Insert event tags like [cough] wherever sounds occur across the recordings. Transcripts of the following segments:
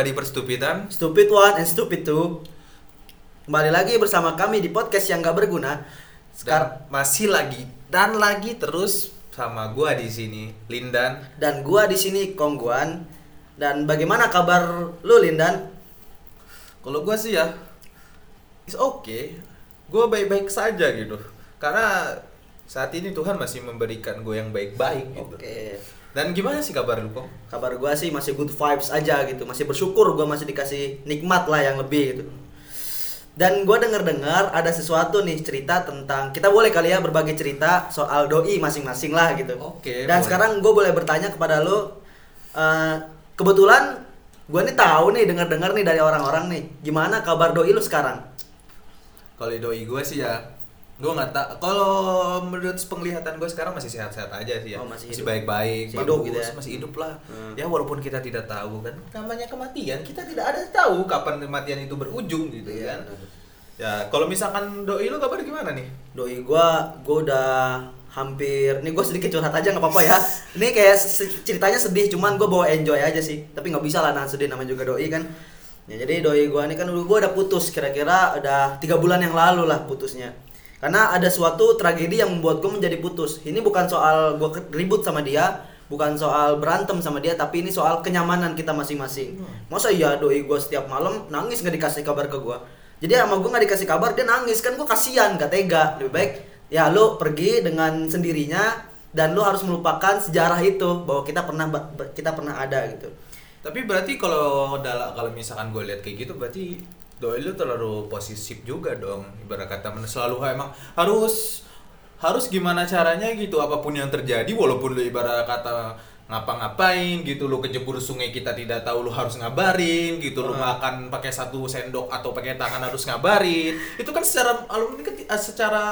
everybody perstupidan. Stupid one and stupid two. Kembali lagi bersama kami di podcast yang gak berguna. Dan Sekarang masih lagi dan lagi terus sama gua di sini, Lindan. dan gua di sini Kongguan. Dan bagaimana kabar lu Lindan? Kalau gua sih ya is okay. Gua baik-baik saja gitu. Karena saat ini Tuhan masih memberikan gue yang baik-baik gitu. Oke. Dan gimana sih kabar lu kok? Kabar gua sih masih good vibes aja gitu. Masih bersyukur gua masih dikasih nikmat lah yang lebih gitu. Dan gua denger-dengar ada sesuatu nih cerita tentang kita boleh kali ya berbagi cerita soal doi masing-masing lah gitu. Oke, Dan boleh. sekarang gue boleh bertanya kepada lu eh, kebetulan gua nih tahu nih dengar-dengar nih dari orang-orang nih gimana kabar doi lu sekarang? Kalau doi gue sih ya gue nggak tak kalau menurut penglihatan gue sekarang masih sehat-sehat aja sih ya. Oh, masih baik-baik Masih hidup gitu ya? masih hidup lah. Hmm. ya walaupun kita tidak tahu kan namanya kematian kita tidak ada tahu kapan kematian itu berujung gitu Iya, kan. ya kalau misalkan doi lu kabar gimana nih? Doi gua gua udah hampir nih gue sedikit curhat aja nggak apa-apa ya. Ini kayak ceritanya sedih cuman gue bawa enjoy aja sih. Tapi nggak bisa lah nahan sedih namanya juga doi kan. Ya jadi doi gua ini kan gue udah putus kira-kira udah tiga bulan yang lalu lah putusnya karena ada suatu tragedi yang membuat gue menjadi putus. Ini bukan soal gue ribut sama dia bukan soal berantem sama dia tapi ini soal kenyamanan kita masing-masing. Masa iya doi gue setiap malam nangis nggak dikasih kabar ke gue jadi sama gue nggak dikasih kabar dia nangis. Kan gue kasihan gak tega. Lebih baik ya lo pergi dengan sendirinya dan lo harus melupakan sejarah itu bahwa kita pernah kita pernah ada gitu. Tapi berarti kalau dalam kalau misalkan gue lihat kayak gitu berarti doi lu terlalu posesif juga dong ibarat kata selalu emang harus harus gimana caranya gitu apa pun yang terjadi walaupun lu ibarat kata ngapa-ngapain gitu lu kejebur sungai kita tidak tahu lu harus ngabarin gitu lu makan pakai satu sendok atau pakai tangan harus ngabarin itu kan secara alumni kan secara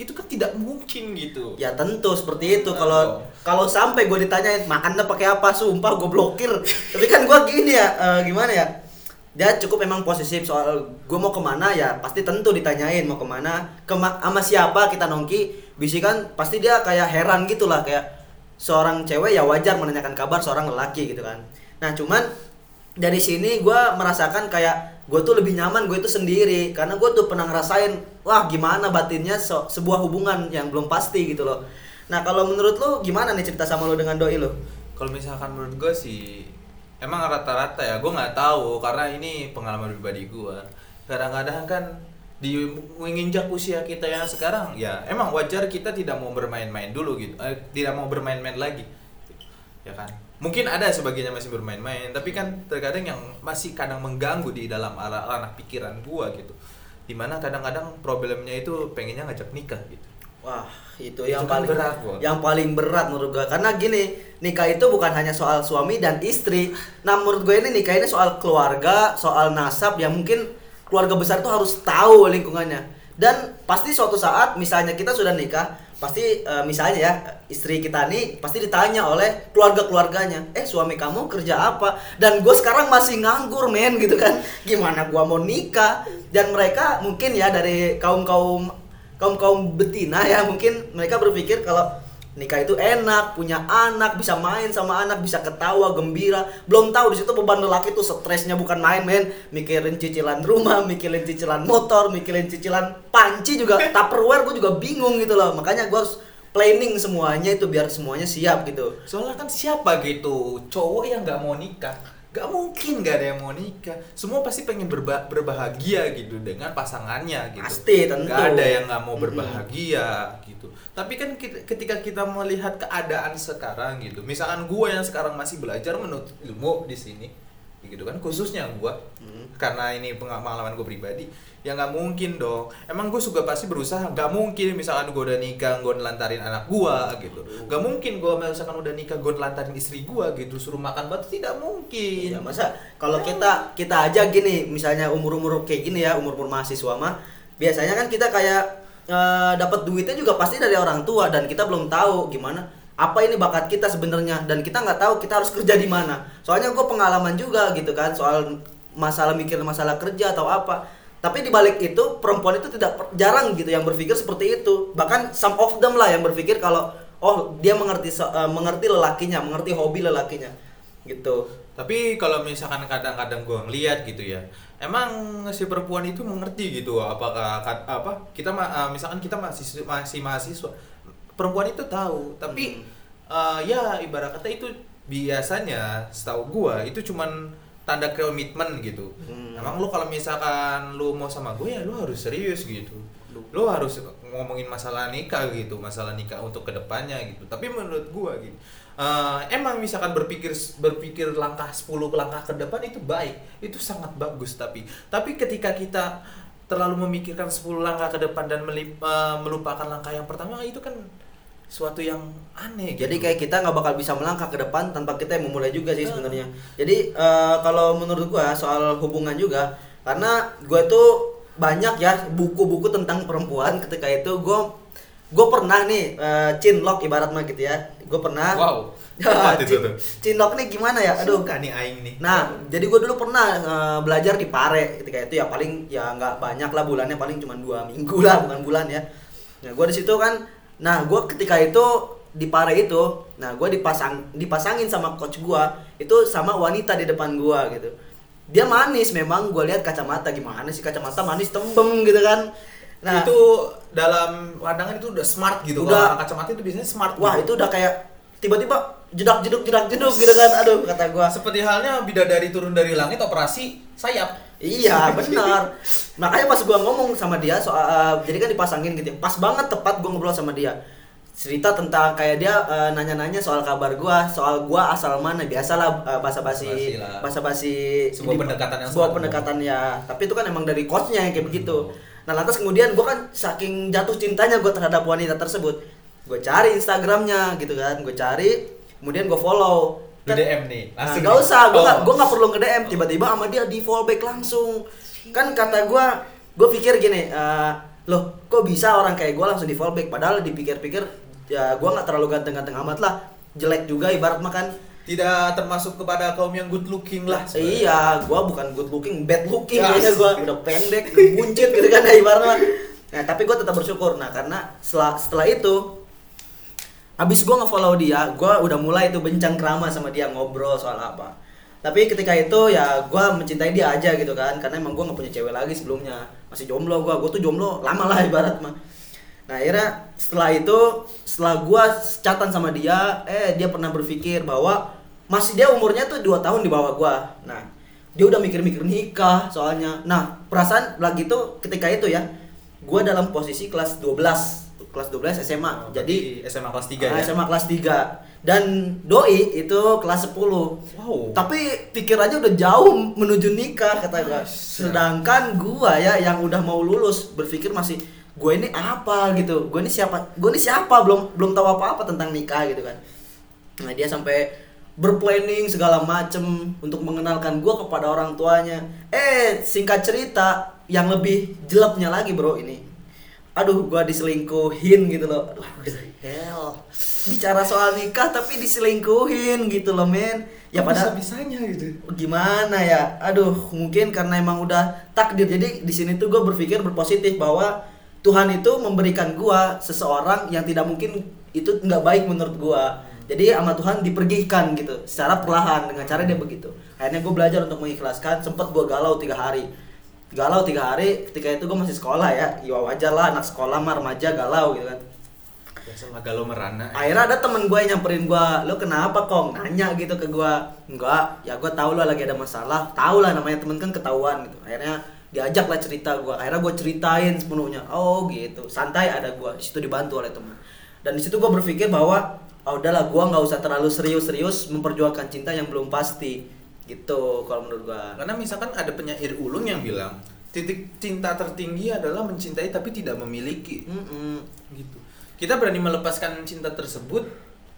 itu kan tidak mungkin gitu. Ya tentu seperti itu. Kalau Oh. kalau sampai gue ditanyain makannya pakai apa? Sumpah gue blokir. Tapi kan gue gini ya eh, gimana ya dia cukup memang posesif soal gue mau ke mana ya pasti tentu ditanyain mau ke mana. Kema sama siapa kita nongki bisikan pasti dia kayak heran gitu lah kayak seorang cewek ya wajar menanyakan kabar seorang lelaki gitu kan. Nah cuman dari sini gue merasakan kayak gue tuh lebih nyaman gue itu sendiri. Karena gue tuh pernah ngerasain wah gimana batinnya so- sebuah hubungan yang belum pasti gitu loh. Nah kalau menurut lu gimana nih cerita sama lu dengan doi lu? Kalau misalkan menurut gue sih emang rata-rata ya gue nggak tahu karena ini pengalaman pribadi gue. Kadang-kadang kan di menginjak usia kita yang sekarang ya emang wajar kita tidak mau bermain-main dulu gitu, eh, tidak mau bermain-main lagi, ya kan? Mungkin ada sebagiannya masih bermain-main, tapi kan terkadang yang masih kadang mengganggu di dalam ranah pikiran gue gitu. Di mana kadang-kadang problemnya itu pengennya ngajak nikah gitu. Wah, itu, Itu yang kan paling berat, Bos. yang paling berat menurut gue. Karena gini, nikah itu bukan hanya soal suami dan istri. Nah, menurut gue ini nikah ini soal keluarga, soal nasab yang mungkin keluarga besar itu harus tahu lingkungannya. Dan pasti suatu saat misalnya kita sudah nikah, pasti eh, misalnya ya istri kita nih pasti ditanya oleh keluarga-keluarganya, "Eh, suami kamu kerja apa?" Dan gue sekarang masih nganggur, men, gitu kan. [laughs] Gimana gua mau nikah? Dan mereka mungkin ya dari kaum-kaum kaum kaum betina ya mungkin mereka berpikir kalau nikah itu enak punya anak bisa main sama anak bisa ketawa gembira. Belum tahu di situ beban lelaki tuh stresnya bukan main men. Mikirin cicilan rumah mikirin cicilan motor mikirin cicilan panci juga [laughs] tupperware gue juga bingung gitu loh. Makanya gue harus planning semuanya itu biar semuanya siap gitu. Soalnya kan siapa gitu? Cowok yang nggak mau nikah Gak mungkin gak ada yang mau nikah. Semua pasti pengen berba- berbahagia gitu dengan pasangannya gitu. Pasti, tentu. Gak ada yang gak mau berbahagia gitu. Tapi kan kita- ketika kita melihat keadaan sekarang gitu Misalkan gue yang sekarang masih belajar menuntut ilmu di sini gitu kan khususnya gue Hmm. karena ini pengalaman gue pribadi ya nggak mungkin dong. Emang gue juga pasti berusaha nggak mungkin misalkan gue udah nikah gue nelantarin anak gue gitu. Nggak mungkin gue misalkan udah nikah gue nelantarin istri gue gitu. Suruh makan batu tidak mungkin. Ya masa kalau kita kita aja gini misalnya umur-umur kayak gini ya umur-umur mahasiswa mah biasanya kan kita kayak eh, dapat duitnya juga pasti dari orang tua dan kita belum tahu gimana apa ini bakat kita sebenarnya? Dan kita nggak tahu kita harus kerja di mana. Soalnya gue pengalaman juga gitu kan soal masalah mikir masalah kerja atau apa. Tapi di balik itu perempuan itu tidak jarang gitu yang berpikir seperti itu. Bahkan some of them lah yang berpikir kalau oh dia mengerti eh, mengerti lelakinya mengerti hobi lelakinya gitu. Tapi kalau misalkan kadang-kadang gua ngeliat gitu ya, emang si perempuan itu mengerti gitu apakah apa kita eh, misalkan kita masih masih mahasiswa, perempuan itu tahu, tapi eh, ya ibarat kata itu biasanya setahu gua itu cuman tanda komitmen gitu. Hmm. Emang lu kalau misalkan lu mau sama gue ya lu harus serius gitu. Lu harus ngomongin masalah nikah gitu, masalah nikah untuk ke depannya gitu. Tapi menurut gua gitu, eh, emang misalkan berpikir berpikir langkah 10 langkah ke depan itu baik, itu sangat bagus tapi tapi ketika kita terlalu memikirkan 10 langkah ke depan dan melip- eh, melupakan langkah yang pertama itu kan suatu yang aneh Jadi gitu. kayak kita nggak bakal bisa melangkah ke depan tanpa kita yang memulai juga sih sebenarnya. Jadi eh, kalau menurut gua soal hubungan juga, karena gua tuh banyak ya buku-buku tentang perempuan ketika itu gua gue pernah nih eh, cinlok ibarat mah gitu ya. Gue pernah. Wow. [laughs] Itu tuh? cinlok nih gimana ya? Aduh. Suka nih aing nih. Nah, jadi gue dulu pernah eh, belajar di Pare ketika itu ya paling ya nggak banyak lah bulannya paling cuma dua minggu lah bukan bulan ya. Nah, gue di situ kan, nah gue ketika itu di Pare itu, nah gue dipasang dipasangin sama coach gue itu sama wanita di depan gue gitu. Dia manis memang gue lihat kacamata gimana sih kacamata manis tembem gitu kan. Nah itu dalam pandangan itu udah smart gitu. Udah. Kalau kacamata itu biasanya smart. wah gitu. itu udah kayak tiba-tiba jedak jeduk jedak jeduk gitu kan. Aduh kata gue. seperti halnya bidadari turun dari langit operasi sayap. Iya [laughs] benar. Makanya pas gua ngomong sama dia soal eh, jadi kan dipasangin gitu. ya. Pas banget tepat gua ngobrol sama dia. Cerita tentang kayak dia eh, nanya-nanya soal kabar gua, soal gua asal mana. Biasalah eh, basa-basi Basa-basi Sebuah di- pendekatan yang sebuah pendekatan ya. Tapi itu kan emang dari coachnya yang kayak begitu. Hmm. Nah, lantas kemudian gua kan saking jatuh cintanya gua terhadap wanita tersebut. Gue cari Instagramnya gitu kan, gue cari, kemudian gue follow. Lu DM nih, Nah, langsung gak nih. usah, gue Oh. gak, gue gak perlu nge DM tiba-tiba sama dia di fallback langsung. Kan kata gue, gue pikir gini, eh, loh kok bisa orang kayak gue langsung di fallback? Padahal dipikir-pikir ya gue nggak terlalu ganteng-ganteng amat lah, jelek juga ibarat makan. Tidak termasuk kepada kaum yang good looking lah. sebenarnya. Iya, gue bukan good looking, bad looking Ya. kayaknya gue udah pendek, buncit gitu kan ya ibaratnya. Nah tapi gue tetap bersyukur, nah karena setelah setelah itu Habis gue nge-follow dia, gue udah mulai tuh bencang kerama sama dia ngobrol soal apa. Tapi ketika itu ya gue mencintai dia aja gitu kan, karena emang gue nggak punya cewek lagi sebelumnya, masih jomblo gue, gue tuh jomblo lama lah [laughs] ibarat mah. Nah akhirnya setelah itu, setelah gue catatan sama dia, eh dia pernah berpikir bahwa masih dia umurnya tuh dua tahun di bawah gue. Nah dia udah mikir-mikir nikah soalnya. Nah perasaan lagi tuh ketika itu ya, gue dalam posisi kelas 12 kelas 12 SMA. Oh, Jadi SMA kelas 3 Ah, ya. SMA kelas 3 dan doi itu kelas 10 Wow. tapi pikirannya udah jauh menuju nikah kata gua. Sedangkan gua ya yang udah mau lulus berpikir masih gue ini apa gitu? Gue ini siapa gue ini siapa? Belum belum tahu apa apa tentang nikah gitu kan. Nah dia sampai berplanning segala macem untuk mengenalkan gua kepada orang tuanya. Eh singkat cerita yang lebih jeleknya lagi bro ini aduh gua diselingkuhin gitu loh. Aduh hell? Bicara soal nikah tapi diselingkuhin gitu loh men. Ya pada bisanya gitu. gimana ya? Aduh mungkin karena emang udah takdir. Jadi di sini tuh gue berpikir berpositif bahwa Tuhan itu memberikan gua seseorang yang tidak mungkin itu nggak baik menurut gua. Jadi sama Tuhan dipergikan gitu secara perlahan dengan cara dia begitu. Akhirnya gue belajar untuk mengikhlaskan sempet gua galau tiga hari galau tiga hari ketika itu gue masih sekolah ya. Ya wajar lah anak sekolah mah remaja galau gitu kan. Biasa mah galau merana. akhirnya ada temen gue yang nyamperin gue lo kenapa kong nanya gitu ke gue enggak ya gue tahu lah lagi ada masalah. Tahu lah namanya temen kan ketahuan gitu. Akhirnya diajak lah cerita gue akhirnya gue ceritain sepenuhnya. Oh gitu. Santai ada gue di situ dibantu oleh temen. Dan di situ gue berpikir bahwa oh udahlah gue nggak usah terlalu serius-serius memperjuangkan cinta yang belum pasti gitu kalau menurut gue Karena misalkan ada penyair ulung yang bilang titik cinta tertinggi adalah mencintai tapi tidak memiliki. Mm-mm. gitu kita berani melepaskan cinta tersebut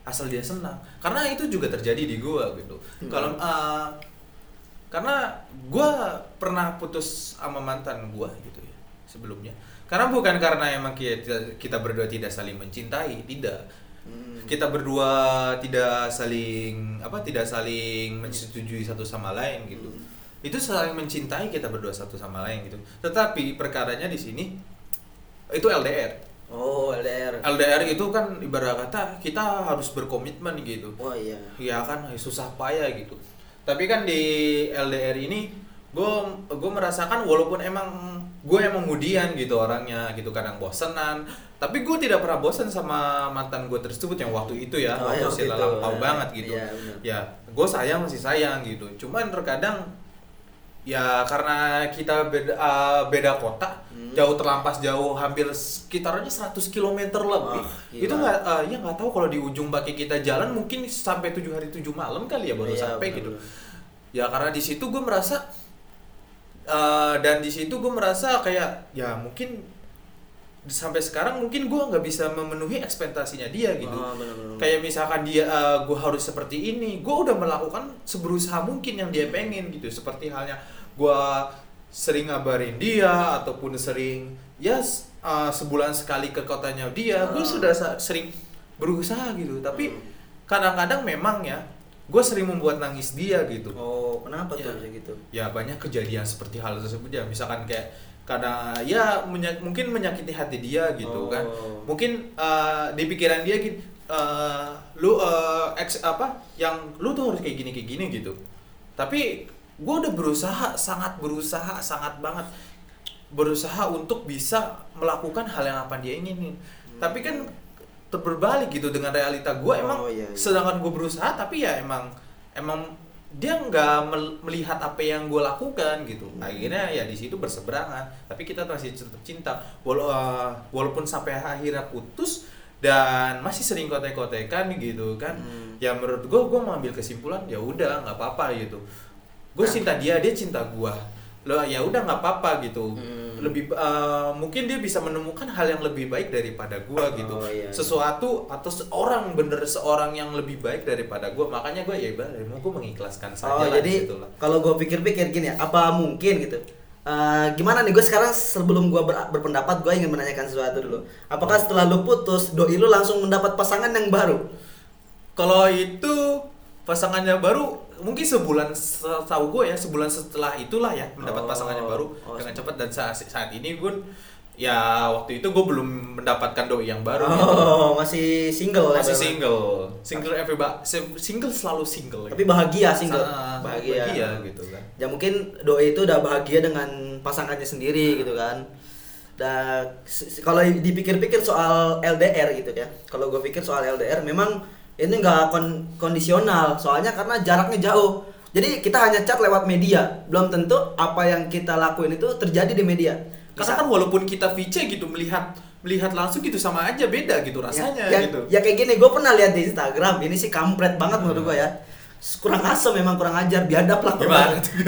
asal dia senang karena itu juga terjadi di gua gitu Hmm. kalau uh, karena gua pernah putus sama mantan gua gitu ya sebelumnya karena bukan karena emang kita kita berdua tidak saling mencintai tidak. Kita berdua tidak saling apa tidak saling menyetujui satu sama lain gitu Hmm. itu saling mencintai kita berdua satu sama lain gitu tetapi perkaranya di sini itu LDR Oh, LDR. LDR itu kan ibarat kata kita harus berkomitmen gitu Oh iya. ya kan susah payah gitu tapi kan di LDR ini gue gue merasakan walaupun emang gue emang mudian gitu orangnya gitu kadang bosenan tapi gue tidak pernah bosan sama mantan gue tersebut yang waktu itu ya Oh, waktu ya, waktu itu. lampau banget gitu Iya, benar. ya gue sayang masih sayang gitu cuman terkadang ya karena kita beda uh, beda kota Hmm. jauh terlampas jauh hampir sekitarnya 100 km lebih gila. itu nggak uh, ya nggak tahu kalau di ujung baki kita jalan mungkin sampai tujuh hari tujuh malam kali ya baru Iya, sampai benar, gitu ya karena di situ gue merasa uh, dan di situ gue merasa kayak ya mungkin sampai sekarang mungkin gue nggak bisa memenuhi ekspektasinya dia gitu Oh, kayak misalkan dia gue harus seperti ini gue udah melakukan seberusaha mungkin yang dia pengen gitu seperti halnya gue sering ngabarin dia ataupun sering ya s- uh, sebulan sekali ke kotanya dia gue Ah. sudah sering berusaha gitu tapi Hmm. kadang-kadang memang ya gue sering membuat nangis dia gitu Oh, kenapa tuh Ya. bisa gitu? ya banyak kejadian seperti hal tersebut ya misalkan kayak kadang ya menya- mungkin menyakiti hati dia gitu Oh. kan mungkin uh, di pikiran dia gitu uh, lu uh, ex apa yang lu tuh harus kayak gini kayak gini gitu tapi gue udah berusaha sangat berusaha sangat banget berusaha untuk bisa melakukan hal yang apa dia inginin tapi kan terbalik gitu dengan realita gue emang Oh, iya, iya. sedangkan gue berusaha tapi ya emang emang dia nggak mel- melihat apa yang gue lakukan gitu. Akhirnya ya di situ berseberangan. Tapi kita masih tetap cinta. Wala- uh, walaupun sampai akhirnya putus dan masih sering kotek-kotekan gitu kan Hmm. ya menurut gue gue mengambil kesimpulan ya udah nggak apa-apa gitu. Gue cinta dia dia cinta gue lo ya udah nggak apa-apa gitu Hmm. lebih uh, mungkin dia bisa menemukan hal yang lebih baik daripada gue gitu Oh, iya. sesuatu atau seorang bener seorang yang lebih baik daripada gue makanya gue ya ibarat mau gue mengikhlaskan saja Oh, lah jadi lah. kalau gue pikir-pikir gini ya, apa mungkin gitu? Eh, gimana nih gue sekarang sebelum gue ber- berpendapat gue ingin menanyakan sesuatu dulu. Apakah setelah lu putus, doi lu langsung mendapat pasangan yang baru? kalau itu pasangannya baru mungkin sebulan tahu gue ya sebulan setelah itulah ya mendapat Oh, pasangannya baru oh, dengan cepat dan saat saat ini gue ya waktu itu gue belum mendapatkan doi yang baru gitu. Oh, masih single ya, masih Bang? single single everybody single selalu single Tapi bahagia single. Sa- bahagia. bahagia gitu kan Ya mungkin doi itu udah bahagia dengan pasangannya sendiri gitu kan. Dan kalau dipikir-pikir soal LDR gitu ya. Kalau gue pikir soal LDR memang ini nggak kon- kondisional soalnya karena jaraknya jauh. Jadi kita hanya chat lewat media, belum tentu apa yang kita lakuin itu terjadi di media. karena kan walaupun kita VC gitu melihat melihat langsung gitu sama aja beda gitu rasanya ya, gitu ya kayak gini gue pernah lihat di Instagram ini sih kampret banget menurut gue ya kurang asem memang kurang ajar biadab lah tuh?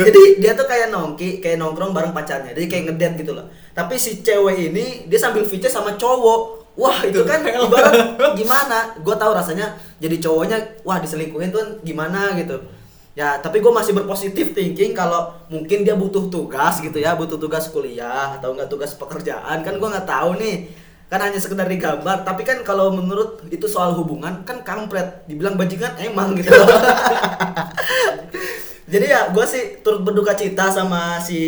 jadi dia tuh kayak nongki kayak nongkrong bareng pacarnya jadi kayak ngedate gitu loh tapi si cewek ini dia sambil VC sama cowok wah itu kan [laughs] ibarat gimana? Gue tahu rasanya jadi cowoknya wah diselingkuhin tuh gimana? gitu. Ya tapi gue masih berpositif thinking kalau mungkin dia butuh tugas gitu ya butuh tugas kuliah atau enggak tugas pekerjaan. Kan gue nggak tahu nih. Kan hanya sekedar digambar. Tapi kan kalau menurut itu soal hubungan kan kampret. Dibilang bajingan emang gitu. [laughs] Jadi ya gue sih turut berduka cita sama si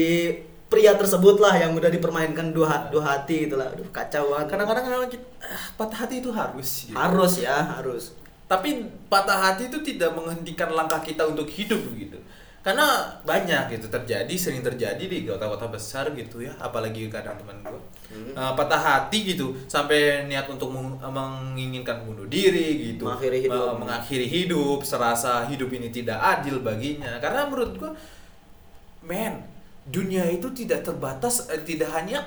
pria tersebut lah yang udah dipermainkan dua dua hati gitu lah. Aduh kacau banget. Kadang-kadang memang kita, ah, patah hati itu harus gitu. harus ya harus. Tapi patah hati itu tidak menghentikan langkah kita untuk hidup gitu. Karena banyak gitu terjadi sering terjadi di kota-kota besar gitu ya. Apalagi kadang teman gue Hmm. Eh, patah hati gitu. Sampai niat untuk meng- menginginkan bunuh diri gitu. Mengakhiri hidup. Eh, mengakhiri hidup serasa hidup ini tidak adil baginya. Karena menurut gue men dunia itu tidak terbatas eh, tidak hanya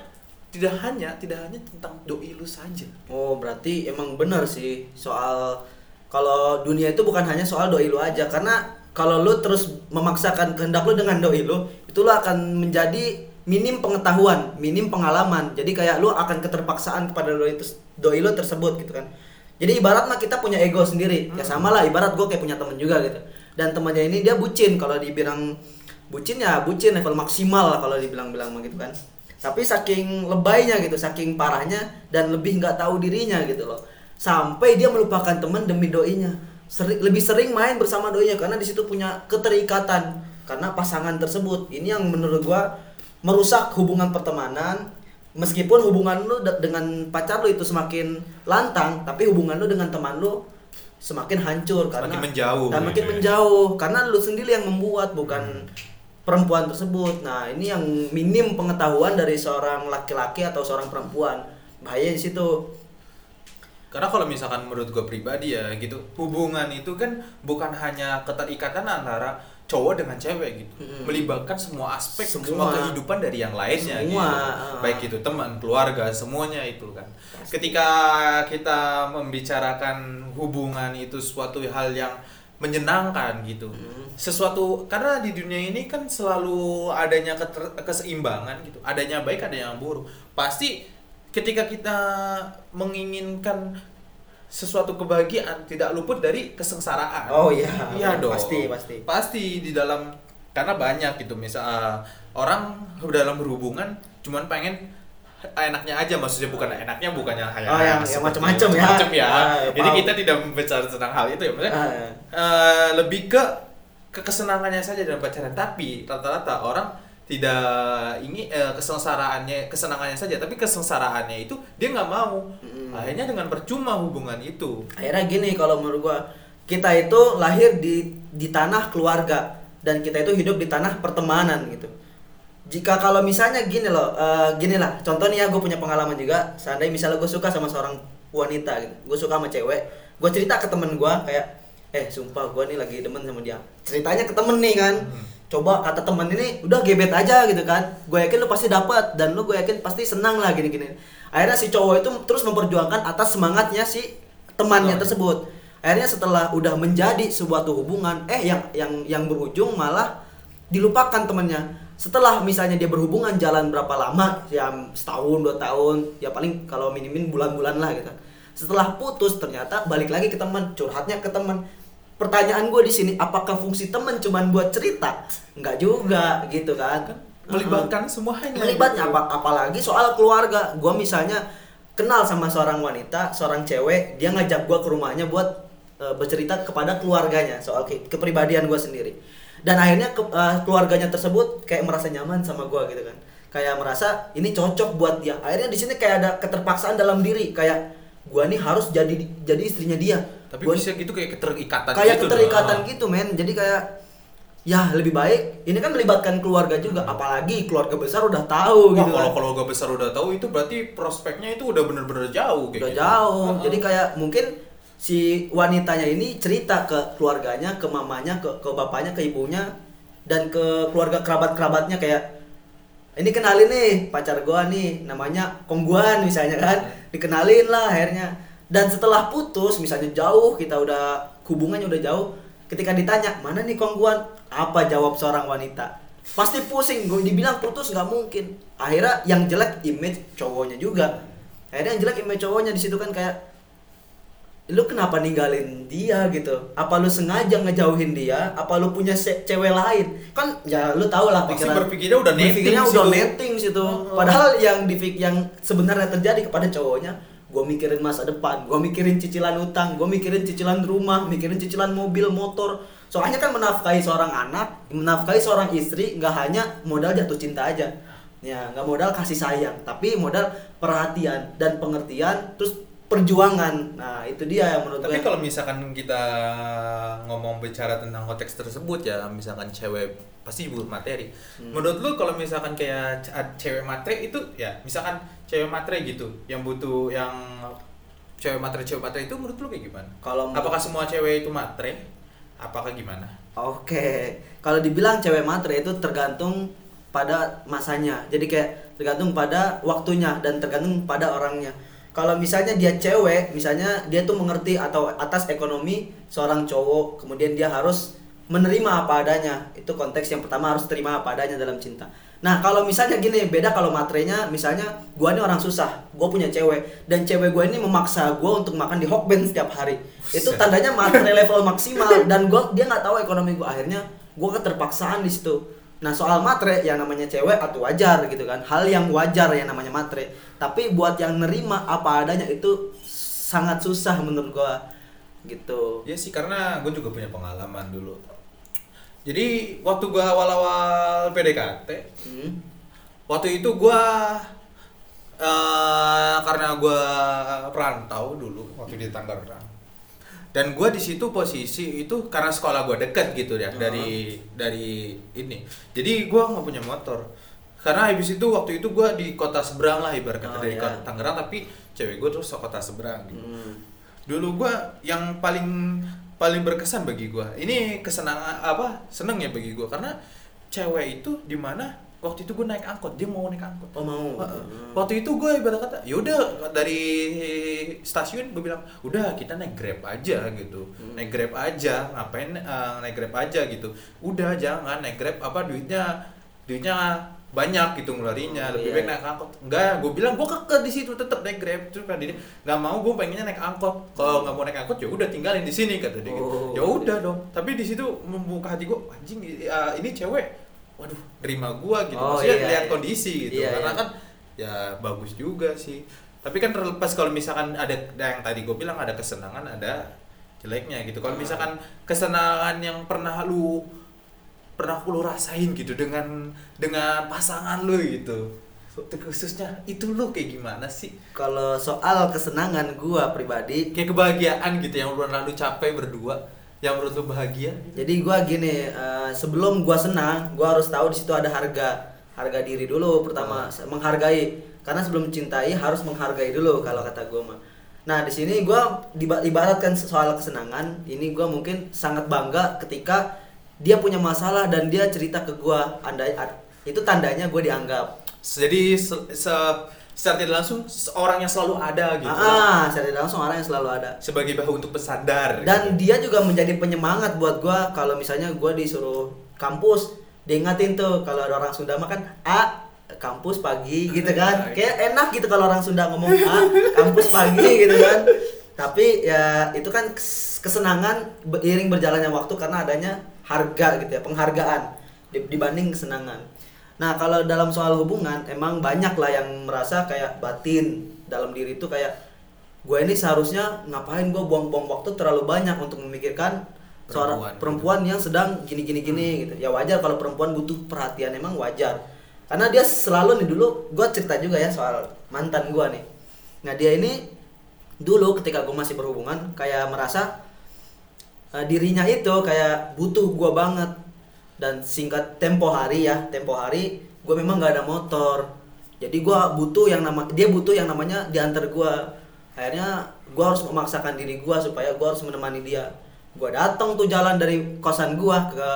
tidak hanya tidak hanya tentang doi lu saja Oh berarti emang benar sih soal kalau dunia itu bukan hanya soal doi lu aja karena kalau lu terus memaksakan kehendak lu dengan doi lu itu lu akan menjadi minim pengetahuan, minim pengalaman. Jadi kayak lu akan keterpaksaan kepada doi itu doi lu tersebut gitu kan. Jadi ibarat mah kita punya ego sendiri. Ya sama lah ibarat gue kayak punya temen juga gitu. Dan temannya ini dia bucin kalau dibilang bucin ya bucin level maksimal lah kalau dibilang-bilang gitu kan. Tapi saking lebaynya gitu, saking parahnya dan lebih nggak tahu dirinya gitu loh. Sampai dia melupakan teman demi doinya. Seri- lebih sering main bersama doinya karena di situ punya keterikatan karena pasangan tersebut. Ini yang menurut gua merusak hubungan pertemanan, meskipun hubungan lu de- dengan pacar lu itu semakin lantang tapi hubungan lu dengan teman lu semakin hancur karena Semakin menjauh dan makin ya. menjauh karena lu sendiri yang membuat bukan Hmm. Perempuan tersebut nah ini yang minim pengetahuan dari seorang laki-laki atau seorang perempuan bahaya di situ Karena kalau misalkan menurut gue pribadi ya gitu, hubungan itu kan bukan hanya keterikatan antara cowok dengan cewek gitu, Mm-mm. melibatkan semua aspek, semua, Semua. kehidupan dari yang lainnya Semua, gitu. ah. Baik itu teman, keluarga, semuanya itu kan. Ketika kita membicarakan hubungan itu suatu hal yang menyenangkan gitu. Mm. Sesuatu karena di dunia ini kan selalu adanya keter- keseimbangan gitu. Adanya baik, ada yang buruk. Pasti ketika kita menginginkan sesuatu kebahagiaan tidak luput dari kesengsaraan. Oh, iya. Iya dong. Pasti, pasti. Pasti di dalam karena banyak gitu misal uh, orang dalam berhubungan cuman pengen enaknya aja maksudnya bukan enaknya bukannya kayak Oh, yang- yang macam-macam ya. macam ya. Ah, ya, Jadi paham. kita tidak membicarakan tentang hal itu ya maksudnya Ah, eh, lebih ke ke kesenangannya saja dalam pacaran tapi rata-rata orang tidak ingin eh, kesengsaraannya kesenangannya saja tapi kesengsaraannya itu dia nggak mau Mm. akhirnya dengan percuma hubungan itu akhirnya gini kalau menurut gua kita itu lahir di di tanah keluarga dan kita itu hidup di tanah pertemanan gitu jika kalau misalnya gini loh eh, gini lah contoh nih ya gue punya pengalaman juga. Seandainya misalnya gue suka sama seorang wanita gitu gue suka sama cewek gue cerita ke temen gue kayak eh sumpah gue nih lagi demen sama dia. Ceritanya ke temen nih kan. Hmm. coba kata temen ini udah gebet aja gitu kan. Gue yakin lu pasti dapat dan lu gue yakin pasti senang lah gini gini akhirnya si cowok itu terus memperjuangkan atas semangatnya si temannya Oh. tersebut. Akhirnya setelah udah menjadi sebuah hubungan eh yang yang yang berujung malah dilupakan temennya setelah misalnya dia berhubungan jalan berapa lama ya setahun dua tahun ya paling kalau minimin bulan-bulan lah gitu. Setelah putus ternyata balik lagi ke teman curhatnya ke teman. Pertanyaan gue di sini apakah fungsi teman cuman buat cerita? Nggak juga gitu kan. Melibatkan semuanya melibatnya gitu. apa apalagi soal keluarga. Gue misalnya kenal sama seorang wanita seorang cewek dia ngajak gue ke rumahnya buat eh, bercerita kepada keluarganya soal ke- kepribadian gue sendiri dan akhirnya ke- eh, keluarganya tersebut kayak merasa nyaman sama gue gitu kan. Kayak merasa ini cocok buat dia. Akhirnya di sini kayak ada keterpaksaan dalam diri. Kayak gue nih harus jadi jadi istrinya dia. Tapi Gua- bisa gitu kayak keterikatan kayak gitu keterikatan dong. gitu men. Jadi kayak ya lebih baik ini kan melibatkan keluarga juga. Apalagi keluarga besar udah tahu Wah, gitu kalau kan. keluarga besar udah tahu itu berarti prospeknya itu udah bener-bener jauh kayak udah gitu. jauh. Heeh. jadi kayak mungkin si wanitanya ini cerita ke keluarganya ke mamanya ke ke bapaknya ke ibunya dan ke keluarga kerabat kerabatnya kayak ini kenalin nih pacar gua nih namanya kongguan misalnya kan. Dikenalin lah akhirnya. Dan setelah putus misalnya jauh kita udah hubungannya udah jauh ketika ditanya mana nih kongguan? Apa jawab seorang wanita? Pasti pusing gue dibilang putus nggak mungkin. Akhirnya yang jelek image cowoknya juga. Akhirnya yang jelek image cowoknya di situ kan kayak lu kenapa ninggalin dia gitu? Apa lu sengaja ngejauhin dia? Apa lu punya cewek lain? Kan ya lu tau lah Pasti pikiran berpikirnya udah netting berpikirnya situ. udah netting situ. Oh. padahal yang di yang sebenarnya terjadi kepada cowoknya gue mikirin masa depan gue mikirin cicilan utang gue mikirin cicilan rumah mikirin cicilan mobil motor. Soalnya kan menafkahi seorang anak menafkahi seorang istri nggak hanya modal jatuh cinta aja. Ya nggak modal kasih sayang tapi modal perhatian dan pengertian terus perjuangan nah itu dia yang menurut Tapi gue kalau misalkan kita ngomong bicara tentang konteks tersebut ya, misalkan cewek pasti butuh materi. Hmm. Menurut lu kalau misalkan kayak cewek matre itu ya, misalkan cewek matre gitu, yang butuh yang cewek matre cewek matre itu menurut lu kayak gimana? Kalau- apakah semua cewek itu matre? Apakah gimana? Oke, kalau dibilang cewek matre itu tergantung pada masanya. Jadi kayak tergantung pada waktunya dan tergantung pada orangnya. Kalau misalnya dia cewek, misalnya dia tuh mengerti atau atas ekonomi seorang cowok, kemudian dia harus menerima apa adanya. Itu konteks yang pertama harus terima apa adanya dalam cinta. Nah, kalau misalnya gini, beda kalau matrenya misalnya gua ini orang susah, gua punya cewek dan cewek gua ini memaksa gua untuk makan di Hokben setiap hari. Itu tandanya matre level maksimal dan gua dia nggak tahu ekonomi gua akhirnya gua keterpaksaan di situ. Nah, soal matre yang namanya cewek atau wajar gitu kan. Hal yang wajar yang namanya matre. Tapi buat yang nerima apa adanya itu sangat susah menurut gua gitu. Ya sih karena gue juga punya pengalaman dulu. Jadi waktu gua awal-awal PDKT, Hmm. waktu itu gua eh, karena gue perantau dulu waktu di Tangerang dan gue di situ posisi itu karena sekolah gue deket gitu ya dari dari ini. Jadi gue nggak punya motor. Karena habis itu waktu itu gue di kota seberang lah ibarat kata Oh, dari kota Tangerang tapi cewek gue terus ke kota seberang gitu. Hmm. dulu gua yang paling paling berkesan bagi gua ini kesenangan apa seneng ya bagi gua. Karena cewek itu di mana waktu itu gua naik angkot dia mau naik angkot. Oh mau. Hmm. waktu itu gue ibarat kata yaudah dari stasiun gue bilang udah kita naik grab aja gitu. Hmm. naik grab aja ngapain eh, naik grab aja gitu. Udah jangan naik grab apa duitnya duitnya banyak gitu ngelarinya. Oh, lebih iya, baik naik angkot. Enggak gue bilang gue keke di situ tetap naik grab. Terus kan dia nggak mau gue pengennya naik angkot. Kalau nggak mau naik angkot ya udah tinggalin di sini kata dia gitu. Oh, ya udah dong. Tapi di situ membuka hati gue anjing eh, ini cewek waduh terima gue gitu. Oh, maksudnya iya, lihat iya. kondisi gitu. Iya, karena iya. kan ya bagus juga sih. Tapi kan terlepas kalau misalkan ada yang tadi gue bilang ada kesenangan ada jeleknya gitu. Kalau Ah. misalkan kesenangan yang pernah lu pernah lu rasain gitu dengan dengan pasangan lu gitu. Khususnya itu lu kayak gimana sih? Kalau soal kesenangan gua pribadi, kayak kebahagiaan gitu yang lu pernah lu capai berdua yang menurut lu bahagia jadi gua gini, eh, sebelum gua senang, gua harus tahu di situ ada harga. Harga diri dulu pertama, menghargai. Karena sebelum mencintai harus menghargai dulu kalau kata gua mah. Nah, di sini gua ibaratkan soal kesenangan, ini gua mungkin sangat bangga ketika dia punya masalah dan dia cerita ke gua. Andai itu tandanya gue dianggap. jadi se, se- secara tidak langsung seorang yang selalu ada gitu. Ah, secara tidak langsung orang yang selalu ada. sebagai bahu untuk pesandar dan gitu. dia juga menjadi penyemangat buat gua. Kalau misalnya gua disuruh kampus diingatin tuh kalau ada orang Sunda mah kan a kampus pagi gitu kan. [laughs] Kayak enak gitu kalau orang Sunda ngomong a kampus pagi gitu kan. Tapi ya itu kan kes- kesenangan beriring berjalannya waktu karena adanya harga gitu ya penghargaan di- dibanding kesenangan nah kalau dalam soal hubungan emang banyak lah yang merasa kayak batin. Dalam diri itu kayak gue ini seharusnya ngapain gue buang-buang waktu terlalu banyak untuk memikirkan seorang Perempuan. perempuan yang sedang gini-gini gini gitu. Ya wajar kalau perempuan butuh perhatian emang wajar. Karena dia selalu nih dulu gue cerita juga ya soal mantan gue nih. Nah dia ini dulu ketika gue masih berhubungan kayak merasa eh, dirinya itu kayak butuh gue banget dan singkat tempo hari ya tempo hari gue memang nggak ada motor. Jadi gue butuh yang nama dia butuh yang namanya diantar gue akhirnya gue harus memaksakan diri gue supaya gue harus menemani dia. Gue datang tuh jalan dari kosan gue ke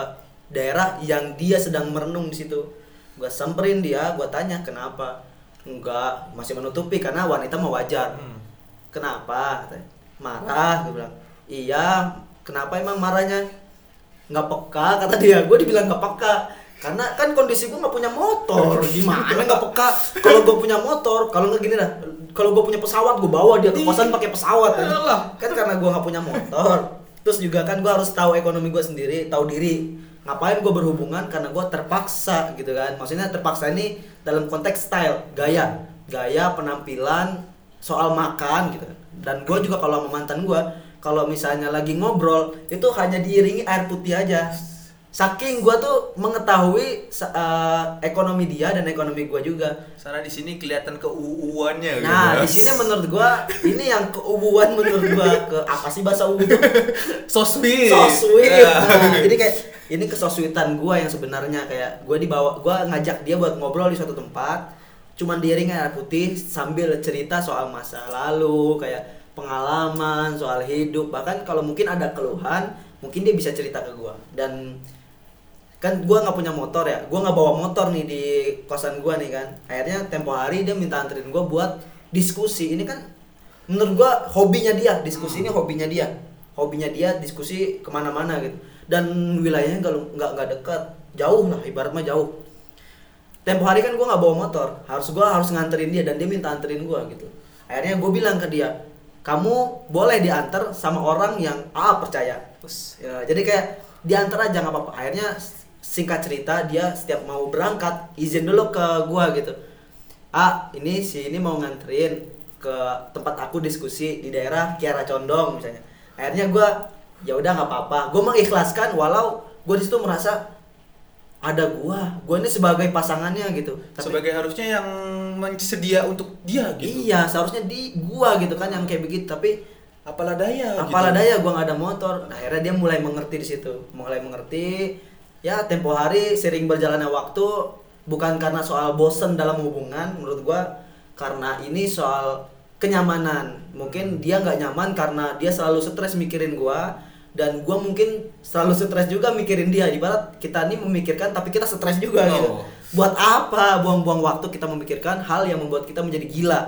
daerah yang dia sedang merenung di situ. Gue samperin dia gue tanya kenapa? Enggak masih menutupi karena wanita mau wajar. Hmm. kenapa? marah gue bilang. Iya kenapa emang marahnya nggak peka kata dia. Gue dibilang nggak peka karena kan kondisi gue nggak punya motor. [laughs] Gimana nggak peka? Kalau gue punya motor kalau nggak gini dah kalau gue punya pesawat gue bawa dia ke kosan pakai pesawat. kan kan karena gue nggak punya motor. Terus juga kan gue harus tahu ekonomi gue sendiri tahu diri. Ngapain gue berhubungan? Karena gue terpaksa gitu kan. Maksudnya terpaksa ini dalam konteks style gaya. Gaya penampilan soal makan gitu. Kan dan gue juga kalau sama mantan gue kalau misalnya lagi ngobrol itu hanya diiringi air putih aja saking gue tuh mengetahui eh, ekonomi dia dan ekonomi gue juga Sana di sini kelihatan keuuannya gitu. nah di sini menurut gue ini yang keubuan menurut gue ke apa sih bahasa ubu itu so sweet. so sweet Ya. Nah, jadi kayak ini kesosuitan gue yang sebenarnya kayak gue dibawa gue ngajak dia buat ngobrol di suatu tempat cuman diiringi air putih sambil cerita soal masa lalu kayak pengalaman soal hidup. Bahkan kalau mungkin ada keluhan mungkin dia bisa cerita ke gue dan kan gue nggak punya motor ya. Gue nggak bawa motor nih di kosan gue nih kan. Akhirnya tempo hari dia minta anterin gue buat diskusi. Ini kan menurut gue hobinya dia diskusi ini hobinya dia. Hobinya dia diskusi ke mana-mana gitu. Dan wilayahnya kalau nggak nggak dekat. Jauh lah ibarat mah jauh. Tempo hari kan gue nggak bawa motor. Harus gue harus nganterin dia dan dia minta anterin gue gitu. Akhirnya gue bilang ke dia kamu boleh diantar sama orang yang A percaya Terus Ya, jadi kayak diantar aja nggak apa-apa. Akhirnya singkat cerita dia setiap mau berangkat izin dulu ke gua gitu. Ah ini si ini mau nganterin ke tempat aku diskusi di daerah Kiara Condong misalnya. Akhirnya gua ya udah nggak apa-apa. Gua mengikhlaskan walau gua di situ merasa ada gua gua ini sebagai pasangannya gitu tapi sebagai harusnya yang mensedia untuk dia gitu. Iya seharusnya di gua gitu kan yang kayak begitu tapi apalah daya apalah gitu. daya gua nggak ada motor. Nah, akhirnya dia mulai mengerti di situ mulai mengerti. Ya tempo hari sering berjalannya waktu bukan karena soal bosen dalam hubungan menurut gua karena ini soal kenyamanan. Mungkin dia nggak nyaman karena dia selalu stres mikirin gua dan gua mungkin selalu stres juga mikirin dia. Ibarat kita ini memikirkan tapi kita stres juga Oh. gitu buat apa buang-buang waktu kita memikirkan hal yang membuat kita menjadi gila?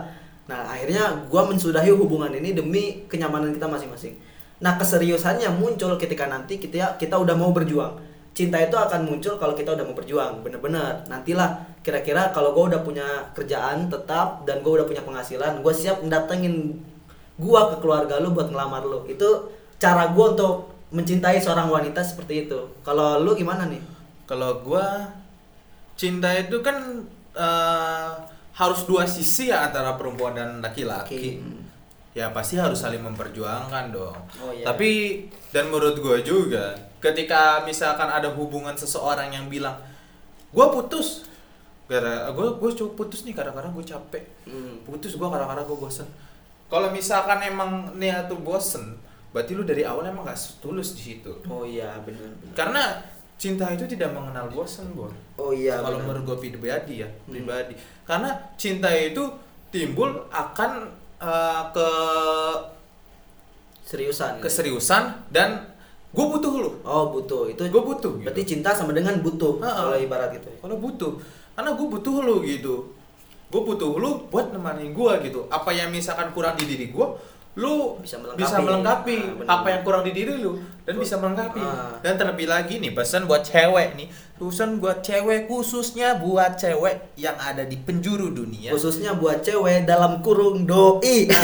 Nah akhirnya gua mensudahi hubungan ini demi kenyamanan kita masing-masing. Nah keseriusannya muncul ketika nanti kita kita udah mau berjuang. Cinta itu akan muncul kalau kita udah mau berjuang bener-bener. Nantilah kira-kira kalau gue udah punya kerjaan tetap dan gue udah punya penghasilan gue siap mendatengin gua ke keluarga lu buat ngelamar lu. Itu cara gua untuk mencintai seorang wanita seperti itu. Kalau lu gimana nih? Kalau gua cinta itu kan eh, harus dua sisi ya antara perempuan dan laki-laki Oke. ya pasti harus saling memperjuangkan dong Oh, iya. tapi dan menurut gua juga ketika misalkan ada hubungan seseorang yang bilang gua putus gara gua gua coba putus nih kadang-kadang gua capek Hmm. putus gua kadang-kadang gua bosen kalau misalkan emang niat tuh bosen berarti lu dari awal emang gak tulus di situ oh iya benar benar karena cinta itu tidak mengenal bosan bor oh iya kalau menurut gue pribadi ya Hmm. pribadi. Karena cinta itu timbul akan uh, ke seriusan keseriusan dan gue butuh lu. Oh butuh. Itu gue butuh gitu. berarti cinta sama dengan butuh kalau ibarat gitu. Kalau butuh. Karena gue butuh lu gitu. Gue butuh lu buat nemani gue gitu. Apa yang misalkan kurang di diri gue lu Bisa melengkapi. bisa melengkapi Ah, benar. apa yang kurang di diri lu dan bisa melengkapi Ah. dan terlebih lagi nih pesan buat cewek nih pesan buat cewek khususnya buat cewek yang ada di penjuru dunia khususnya buat cewek dalam kurung doi Nah,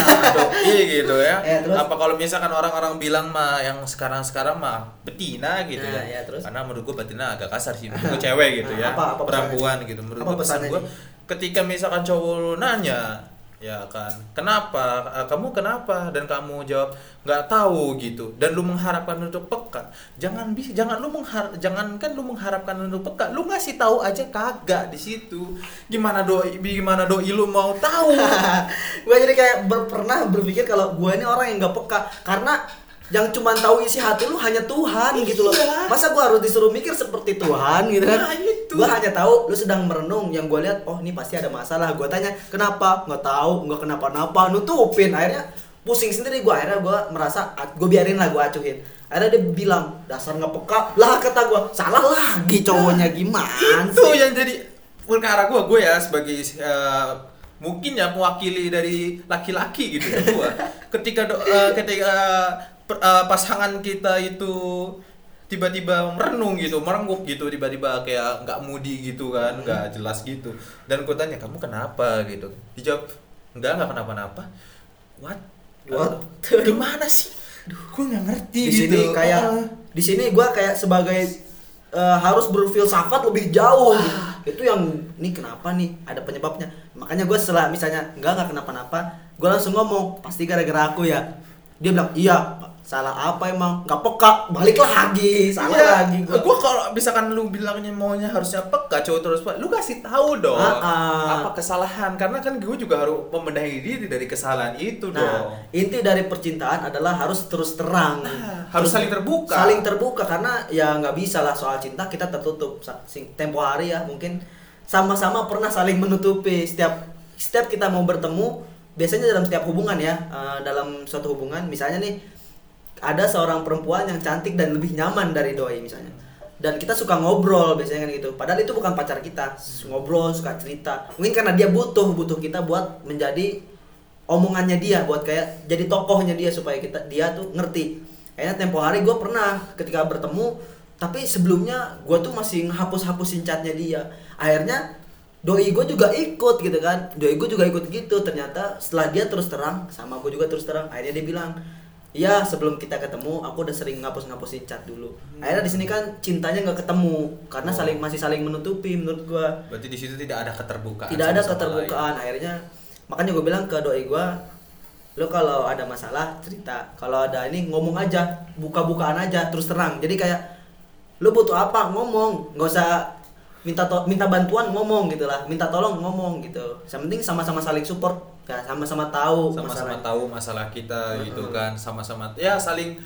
doi gitu ya. Eh, [laughs] terus? Apa kalau misalkan orang-orang bilang mah yang sekarang-sekarang mah betina gitu Nah, ya. ya, terus? Karena menurut gua betina agak kasar sih. Menurut gua cewek gitu ya. Apa- apa? Perempuan gitu. Menurut Apa gua pesan gua ketika misalkan cowok lu nanya ya kan. Kenapa? Eh, kamu kenapa? Dan kamu jawab nggak tahu gitu. Dan lu mengharapkan untuk peka. Jangan bisa jangan lu menghar jangan kan lu mengharapkan untuk peka. Lu ngasih tahu aja kagak di situ. Gimana doi gimana doi lu mau tahu? [laughs] Gue jadi kayak ber- pernah berpikir kalau gue ini orang yang gak peka. Karena yang cuma tahu isi hati lu hanya Tuhan gitu loh. Iya. masa gue harus disuruh mikir seperti Tuhan gitu kan? Nah, itu. gue hanya tahu lu sedang merenung yang gue lihat oh ini pasti ada masalah. Gue tanya kenapa? Nggak tahu nggak kenapa-napa nutupin. Akhirnya pusing sendiri gue akhirnya gue merasa gue biarin lah gue acuhin. Akhirnya dia bilang dasar nggak peka lah kata gue salah lagi cowoknya gimana itu sih? yang jadi perkara gue gue ya sebagai eh, mungkin ya mewakili dari laki-laki gitu ya gue [laughs] ketika do- eh, ketika per- eh, pasangan kita itu tiba-tiba merenung gitu merengguk gitu tiba-tiba kayak nggak mudi gitu kan nggak jelas gitu. Dan gue tanya kamu kenapa? gitu. Dijawab enggak nggak kenapa-napa. What? What? Eh, gimana sih? Gue nggak ngerti di gitu. sini kayak Ah. di sini gua kayak sebagai eh, harus berfilsafat lebih jauh. Gitu. itu yang ini kenapa nih? Ada penyebabnya. Makanya gue setelah misalnya enggak nggak kenapa-napa gue langsung ngomong pasti gara-gara aku ya. Dia bilang iya salah apa emang nggak peka balik lagi salah Iya, lagi gue gua kalau misalkan lu bilangnya maunya harusnya peka cowok terus lu kasih tahu dong Ah, ah. apa kesalahan karena kan gue juga harus membenahi diri dari kesalahan itu Nah, dong inti dari percintaan adalah harus terus terang. Nah, harus saling terbuka. Saling terbuka karena ya nggak bisa lah soal cinta kita tertutup. Tempo hari ya mungkin sama-sama pernah saling menutupi setiap setiap kita mau bertemu. Biasanya dalam setiap hubungan ya, eh, dalam suatu hubungan misalnya nih ada seorang perempuan yang cantik dan lebih nyaman dari doi misalnya. Dan kita suka ngobrol biasanya kan gitu. Padahal itu bukan pacar kita. Ngobrol, suka cerita. Mungkin karena dia butuh butuh kita buat menjadi omongannya dia buat kayak jadi tokohnya dia supaya kita dia tuh ngerti akhirnya tempo hari gue pernah ketika bertemu tapi sebelumnya gue tuh masih ngehapus hapusin chatnya dia akhirnya doi gue juga ikut gitu kan doi gue juga ikut gitu ternyata setelah dia terus terang sama gue juga terus terang akhirnya dia bilang Iya sebelum kita ketemu aku udah sering ngapus ngapusin chat dulu. Akhirnya di sini kan cintanya nggak ketemu karena Oh. saling masih saling menutupi menurut gua. Berarti di situ tidak ada keterbukaan tidak ada keterbukaan akhirnya makanya gue bilang ke doi gue lo kalau ada masalah cerita. Kalau ada ini ngomong aja buka-bukaan aja terus terang. Jadi kayak lo butuh apa? Ngomong. Nggak usah minta to- minta bantuan ngomong gitu lah minta tolong ngomong gitu. Yang penting sama-sama saling support ya sama-sama tahu sama-sama tahu masalah kita gitu kan sama-sama ya saling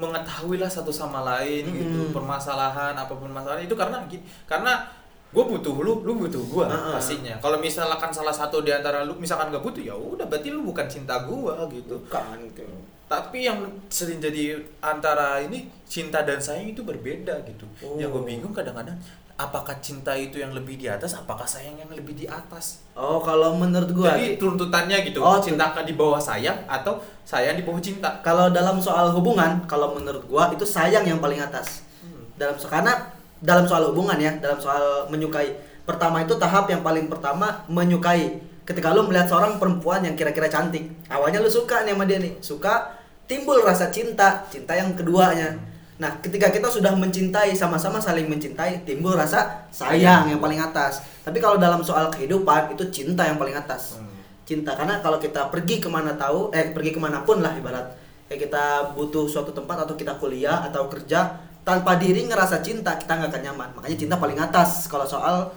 mengetahui lah satu sama lain gitu Mm-mm. permasalahan apa pun masalah. Itu karena karena gue butuh lu lu butuh gue Heeh. pastinya. Kalau misalkan salah satu di antara lu misalkan gak butuh ya udah berarti lu bukan cinta gue gitu. Bukan gitu. Tapi yang sering jadi antara ini cinta dan sayang itu berbeda gitu. Oh. yang gue bingung kadang-kadang apakah cinta itu yang lebih di atas apakah sayang yang lebih di atas? Oh kalau menurut gua jadi tuntutannya gitu Oh, cinta di bawah sayang atau sayang di bawah cinta? Kalau dalam soal hubungan kalau menurut gua itu sayang yang paling atas. Dalam so- karena dalam soal hubungan ya dalam soal menyukai pertama itu tahap yang paling pertama menyukai. Ketika lu melihat seorang perempuan yang kira-kira cantik awalnya lu suka nih sama dia nih. Suka timbul rasa cinta cinta yang keduanya nah ketika kita sudah mencintai sama-sama saling mencintai timbul rasa sayang yang paling atas. Tapi kalau dalam soal kehidupan itu cinta yang paling atas. Hmm. cinta karena kalau kita pergi ke mana tahu eh pergi ke mana pun lah ibarat. Kayak kita butuh suatu tempat atau kita kuliah atau kerja tanpa diri ngerasa cinta kita nggak akan nyaman. Makanya cinta paling atas kalau soal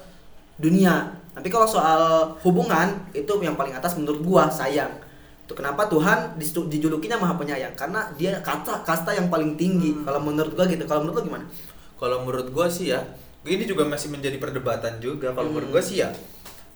dunia. Tapi kalau soal hubungan itu yang paling atas menurut gua sayang kenapa Tuhan dijulukinya maha penyayang? Karena dia kasta kasta yang paling tinggi. Kalau menurut gua gitu. Kalau menurut lo gimana? Kalau menurut gue sih ya ini juga masih menjadi perdebatan juga. Kalau Hmm. menurut gue sih ya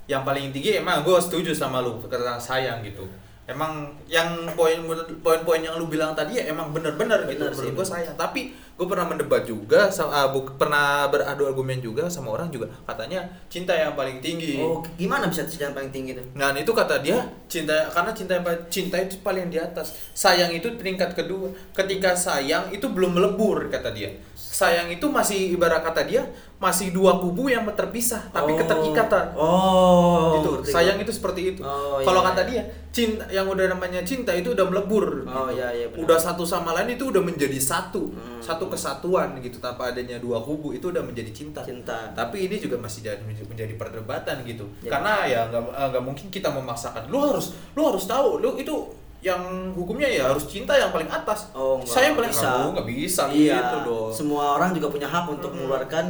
yang paling tinggi emang gue setuju sama lu tentang sayang gitu emang yang poin poin-poin yang lu bilang tadi ya emang bener-bener gitu Bener sih, gue sayang tapi gue pernah mendebat juga sama, bu- pernah beradu argumen juga sama orang juga katanya cinta yang paling tinggi oh gimana bisa cinta yang paling tinggi tuh Nah itu kata dia cinta karena cinta yang pa- cinta itu paling di atas. Sayang itu peringkat kedua. Ketika sayang itu belum melebur kata dia. Sayang itu masih ibarat kata dia masih dua kubu yang terpisah tapi Oh. keterikatan. oh gitu. ngerti Sayang itu seperti itu. Oh, Kalau iya, kata iya. dia cinta yang udah namanya cinta itu udah melebur. Oh, gitu. iya, iya, benar. Udah satu sama lain itu udah menjadi satu, Hmm. satu kesatuan gitu tanpa adanya dua kubu itu udah menjadi cinta. cinta Tapi ini juga masih jadi menjadi perdebatan gitu. Jadi- Karena ya nggak eh, nggak mungkin kita memaksakan. Lu harus lu harus tahu, lu itu yang hukumnya ya harus cinta yang paling atas. Oh, enggak, Saya yang paling bisa. Kamu nggak bisa iya, gitu dong. Semua orang juga punya hak untuk mengeluarkan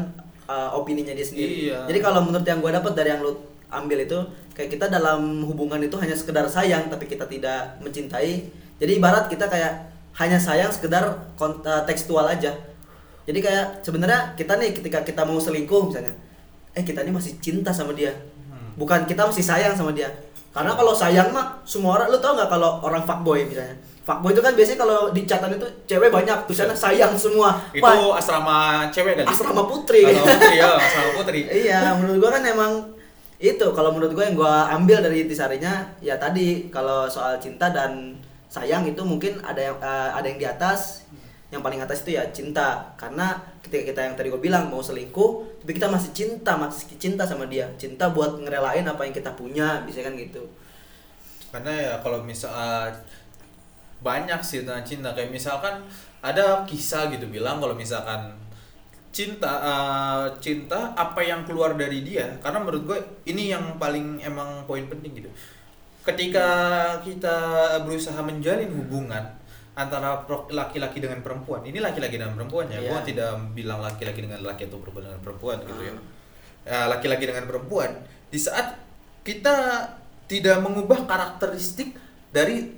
uh, opininya dia sendiri. Iya. Jadi kalau menurut yang gue dapat dari yang lu ambil itu, kayak kita dalam hubungan itu hanya sekedar sayang, tapi kita tidak mencintai. Jadi ibarat kita kayak hanya sayang sekedar kon- uh, tekstual aja. Jadi kayak sebenarnya kita nih ketika kita mau selingkuh misalnya, eh kita ini masih cinta sama dia, Hmm. bukan kita masih sayang sama dia. Karena kalau sayang mah semua orang, lu tau nggak kalau orang fuckboy misalnya, fuckboy itu kan biasanya kalau di catatan itu cewek banyak, tulisannya sayang semua. Itu Wah, asrama cewek kali. asrama putri. Asrama putri ya, asrama putri. [laughs] iya, menurut gua kan emang itu kalau menurut gua yang gua ambil dari intisarinya ya tadi kalau soal cinta dan sayang itu mungkin ada yang eh, ada yang di atas yang paling atas itu ya cinta karena ketika kita yang tadi gue bilang mau selingkuh tapi kita masih cinta masih cinta sama dia cinta buat ngerelain apa yang kita punya bisa kan gitu Karena ya kalau misal uh, banyak sih tentang cinta kayak misalkan ada kisah gitu bilang kalau misalkan cinta uh, cinta apa yang keluar dari dia karena menurut gue ini yang paling emang poin penting gitu ketika kita berusaha menjalin hubungan antara laki-laki dengan perempuan ini laki-laki dengan perempuan ya Iya. gue tidak bilang laki-laki dengan laki atau perempuan dengan perempuan gitu ya Ah. Ya, laki-laki dengan perempuan di saat kita tidak mengubah karakteristik dari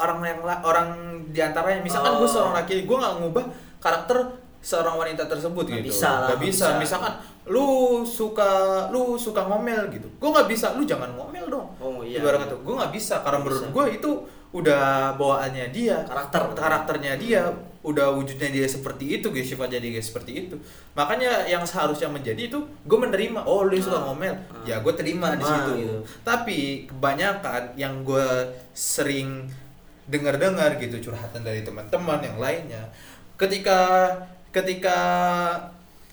orang yang orang di antaranya misalkan gue Oh. seorang laki gue nggak ngubah karakter seorang wanita tersebut Nggak gitu bisa lah, nggak bisa. bisa. misalkan lu suka lu suka ngomel gitu gue nggak bisa lu jangan ngomel dong Oh, iya. ibarat kata gue nggak bisa karena menurut gue itu udah bawaannya dia Karakter. karakternya dia udah wujudnya dia seperti itu guys sifatnya dia seperti itu makanya yang seharusnya menjadi itu gue menerima oh lu suka Ah. ngomel Ah. ya gue terima di situ gitu. tapi kebanyakan yang gue sering dengar-dengar gitu curhatan dari teman-teman yang lainnya. Ketika ketika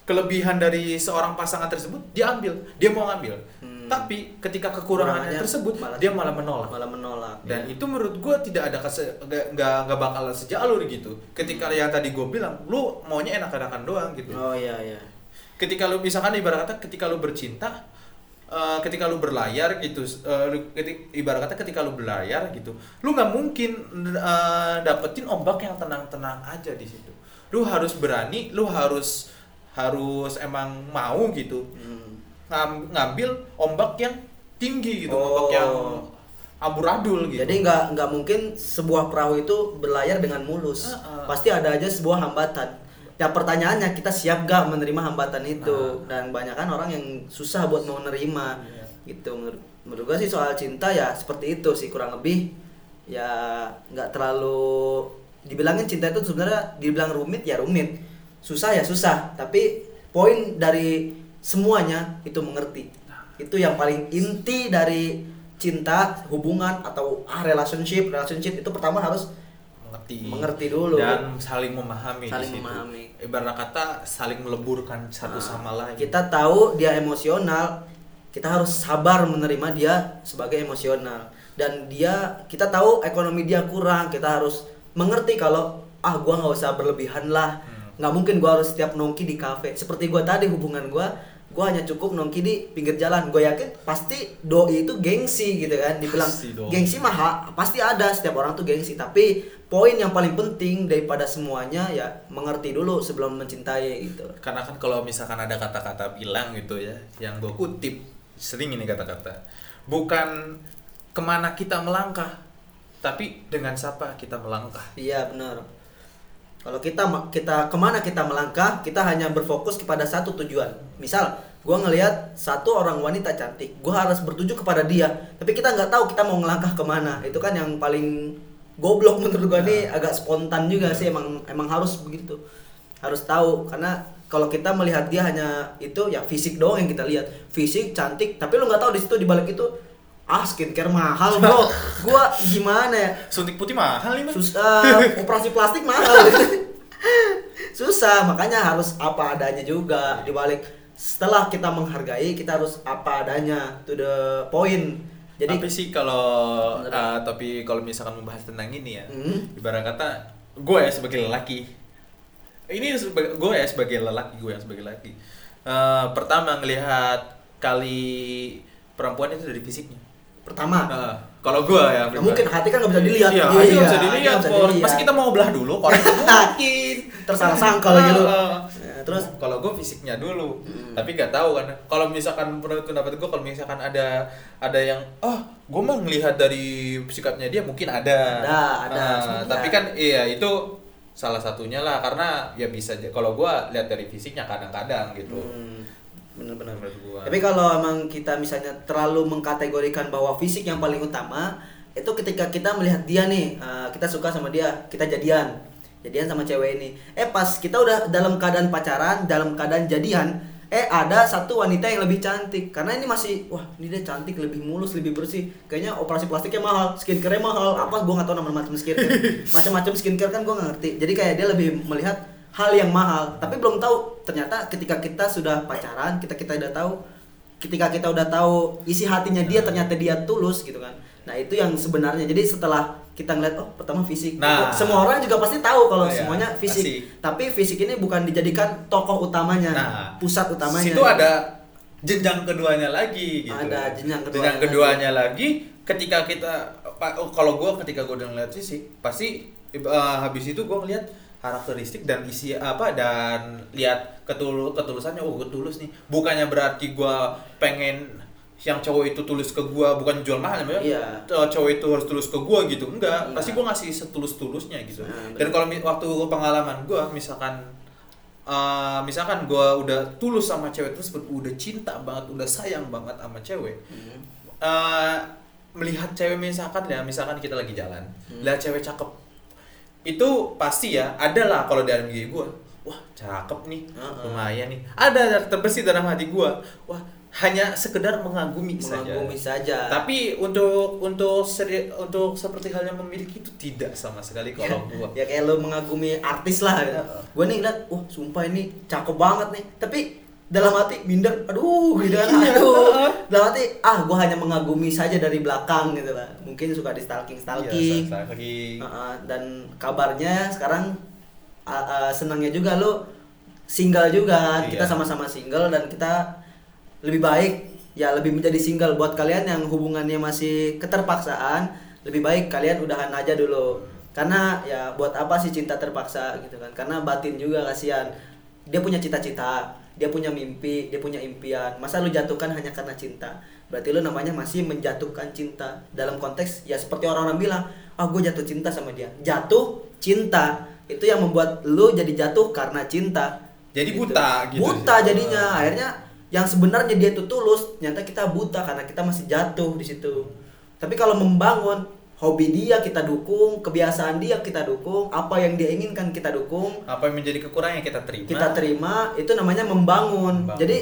kelebihan dari seorang pasangan tersebut dia ambil dia mau ngambil. Hmm. tapi ketika kekurangannya tersebut malah- dia malah menolak. Malah menolak dan ya. itu menurut gue tidak ada nggak nggak bakalan sejalur gitu. Ketika yang tadi gue bilang lu maunya enak-enakan doang gitu. Oh iya iya. Ketika lu misalkan ibarat kata ketika lu bercinta eh, ketika lu berlayar gitu keti- ibarat kata ketika lu berlayar gitu lu nggak mungkin eh, dapetin ombak yang tenang-tenang aja di situ lu harus berani lu harus harus emang mau gitu Hmm. ngam- ngambil ombak yang tinggi gitu Oh. ombak yang amburadul gitu Jadi nggak nggak mungkin sebuah perahu itu berlayar dengan mulus. Heeh. Pasti ada aja sebuah hambatan. Ya pertanyaannya kita siap gak menerima hambatan itu? Dan banyak kan orang yang susah buat mau menerima. Iya. Gitu menurut menurut gua sih soal cinta ya seperti itu sih kurang lebih. Ya nggak terlalu dibilangin cinta itu sebenarnya dibilang rumit ya rumit. Susah ya susah. Tapi poin dari semuanya itu mengerti. Itu yang paling inti dari cinta hubungan atau ah relationship. Relationship itu pertama harus mengerti Mengerti dulu. dan saling memahami di Saling situ. memahami. ibarat kata saling meleburkan satu Nah, sama lain kita tahu dia emosional kita harus sabar menerima dia sebagai emosional dan dia kita tahu ekonomi dia kurang kita harus mengerti kalau ah gua nggak usah berlebihan lah Hmm. nggak mungkin gua harus setiap nongki di kafe seperti gua tadi hubungan gua gua hanya cukup nongki di pinggir jalan. Gue yakin pasti doi itu gengsi gitu kan. Dibilang gengsi mah pasti ada. Setiap orang tuh gengsi. Tapi poin yang paling penting daripada semuanya ya mengerti dulu sebelum mencintai gitu. Karena kan kalau misalkan ada kata-kata bilang gitu ya yang gue kutip sering ini kata-kata. Bukan ke mana kita melangkah tapi dengan siapa kita melangkah. Iya benar. Kalau kita kita ke mana kita melangkah, kita hanya berfokus kepada satu tujuan. Misal, gua ngelihat satu orang wanita cantik, gua harus bertuju kepada dia. Tapi kita nggak tahu kita mau ngelangkah ke mana. Itu kan yang paling goblok [laughs] menurut gua nih, agak spontan juga sih emang emang harus begitu. Harus tahu karena kalau kita melihat dia hanya itu ya fisik doang yang kita lihat, fisik cantik. Tapi lu nggak tahu di situ di balik itu ah skincare mahal bro. [laughs] gua gimana ya? suntik putih mahal nih susah. [laughs] Operasi plastik mahal. [laughs] Susah makanya harus apa adanya juga. Dibalik setelah kita menghargai kita harus apa adanya. To the point. Jadi tapi sih kalau uh, tapi kalau misalkan membahas tentang ini ya Hmm. ibarat kata gue ya sebagai lelaki. Ini gue ya sebagai lelaki gue yang sebagai lelaki. Eh, pertama ngelihat kali perempuan itu dari fisiknya pertama Nah, kalau gue ya nggak mungkin hati kan nggak bisa dilihat Iya, Iya, hati nggak bisa dilihat. Pasti kita mau belah dulu, korek [laughs] mungkin. tersalah sangka lagi lu. [laughs] Ya, terus kalau gue fisiknya dulu, Hmm. tapi nggak tahu kan. Kalau misalkan menurut pendapat gue, kalau misalkan ada ada yang, oh, gue mah ngelihat dari sikapnya dia mungkin ada. Ada, ada, sebenarnya. tapi kan iya itu salah satunya lah karena ya bisa. Kalau gue lihat dari fisiknya kadang-kadang gitu. Hmm, gua. Tapi kalau emang kita misalnya terlalu mengkategorikan bahwa fisik yang paling utama, itu ketika kita melihat dia nih, eh, kita suka sama dia, kita jadian, jadian sama cewek ini. Eh pas kita udah dalam keadaan pacaran, dalam keadaan jadian, eh ada satu wanita yang lebih cantik. Karena ini masih, wah ini dia cantik, lebih mulus, lebih bersih. Kayaknya operasi plastiknya mahal, skincare mahal, apa gua nggak tahu nama macam skincare, [laughs] macam-macam skincare kan gua nggak ngerti. Jadi kayak dia lebih melihat hal yang mahal tapi belum tahu ternyata ketika kita sudah pacaran kita kita udah tahu ketika kita udah tahu isi hatinya dia ternyata dia tulus gitu kan nah itu yang sebenarnya jadi setelah kita ngeliat oh pertama fisik Nah. semua orang juga pasti tahu Oh, kalau iya, semuanya fisik pasti. tapi fisik ini bukan dijadikan tokoh utamanya Nah, pusat utamanya Situ ada jenjang keduanya lagi gitu. Ada jenjang keduanya Jenjang keduanya lagi. ketika kita oh, kalau gua ketika gua udah ngeliat fisik, pasti eh, habis itu gua ngeliat karakteristik dan isi apa dan lihat ketul ketulusannya oh gua tulus nih bukannya berarti gua pengen yang cowok itu tulus ke gua bukan jual mahal ya Iya. cowok itu harus tulus ke gua gitu enggak Iya. pasti gua ngasih setulus tulusnya gitu Nah, dan kalau waktu pengalaman gua misalkan eh, misalkan gua udah tulus sama cewek tersebut udah cinta banget udah sayang banget sama cewek Hmm. eh, melihat cewek misalkan ya misalkan kita lagi jalan Hmm. lihat cewek cakep itu pasti ya ada lah kalau dalam diri gua. Wah cakep nih Heeh. lumayan nih. Ada terbesit dalam hati gua. Wah hanya sekedar mengagumi, mengagumi saja. Saja tapi untuk untuk seri, untuk seperti halnya memiliki itu tidak sama sekali [laughs] kalau gua. Ya kayak lo mengagumi artis lah gitu. Gue nih ngeliat wah sumpah ini cakep banget nih. Tapi dalam hati minder aduh gitu kan. Iya. aduh. Dalam hati ah gue hanya mengagumi saja dari belakang gitu lah. Mungkin suka di stalking. Stalking. Iya, lagi dan kabarnya sekarang uh, uh, senangnya juga lo single juga. Kan. kita Iya. sama-sama single dan kita lebih baik. Ya lebih menjadi single. Buat kalian yang hubungannya masih keterpaksaan lebih baik kalian udahan aja dulu. Karena ya buat apa sih cinta terpaksa gitu kan. Karena batin juga kasihan. Dia punya cita-cita dia punya mimpi dia punya impian. Masa lu jatuhkan hanya karena cinta? Berarti lu namanya masih menjatuhkan cinta. Dalam konteks ya seperti orang-orang bilang ah gue jatuh cinta sama dia. Jatuh cinta itu yang membuat lu jadi jatuh karena cinta. Jadi buta gitu. buta jadinya. Akhirnya yang sebenarnya dia itu tulus ternyata kita buta karena kita masih jatuh di situ. Tapi kalau membangun hobi dia kita dukung kebiasaan dia kita dukung apa yang dia inginkan kita dukung Apa yang menjadi kekurangan yang kita terima? kita terima itu namanya membangun. Membangun. Jadi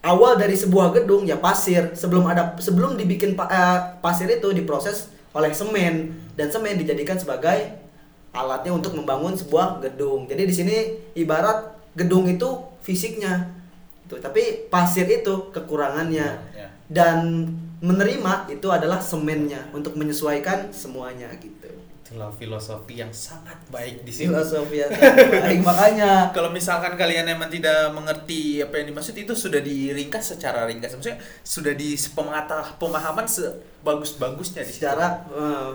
awal dari sebuah gedung ya pasir sebelum ada sebelum dibikin pa- eh, pasir itu diproses oleh semen dan semen dijadikan sebagai alatnya untuk membangun sebuah gedung. Jadi di sini ibarat gedung itu fisiknya tuh tapi pasir itu kekurangannya Ya, ya. dan menerima itu adalah semennya untuk menyesuaikan semuanya gitu. Itulah filosofi yang sangat baik di sini. Filosofi yang [laughs] sangat baik makanya Kalau misalkan kalian emang tidak mengerti apa yang dimaksud itu sudah diringkas secara ringkas, maksudnya sudah di pemata pemahaman sebagus-bagusnya di situ. secara eh,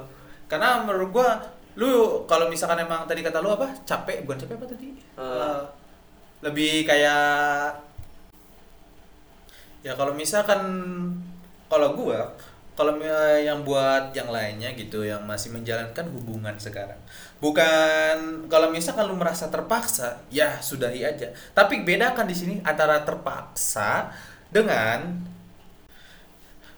Karena menurut gua lu kalau misalkan emang tadi kata lu apa capek bukan capek apa tadi. Eh, lebih kayak ya kalau misalkan kalau gua kalau mi- yang buat yang lainnya gitu yang masih menjalankan hubungan sekarang. Bukan kalau misalkan lu merasa terpaksa ya sudahi aja. Tapi bedakan di sini antara terpaksa dengan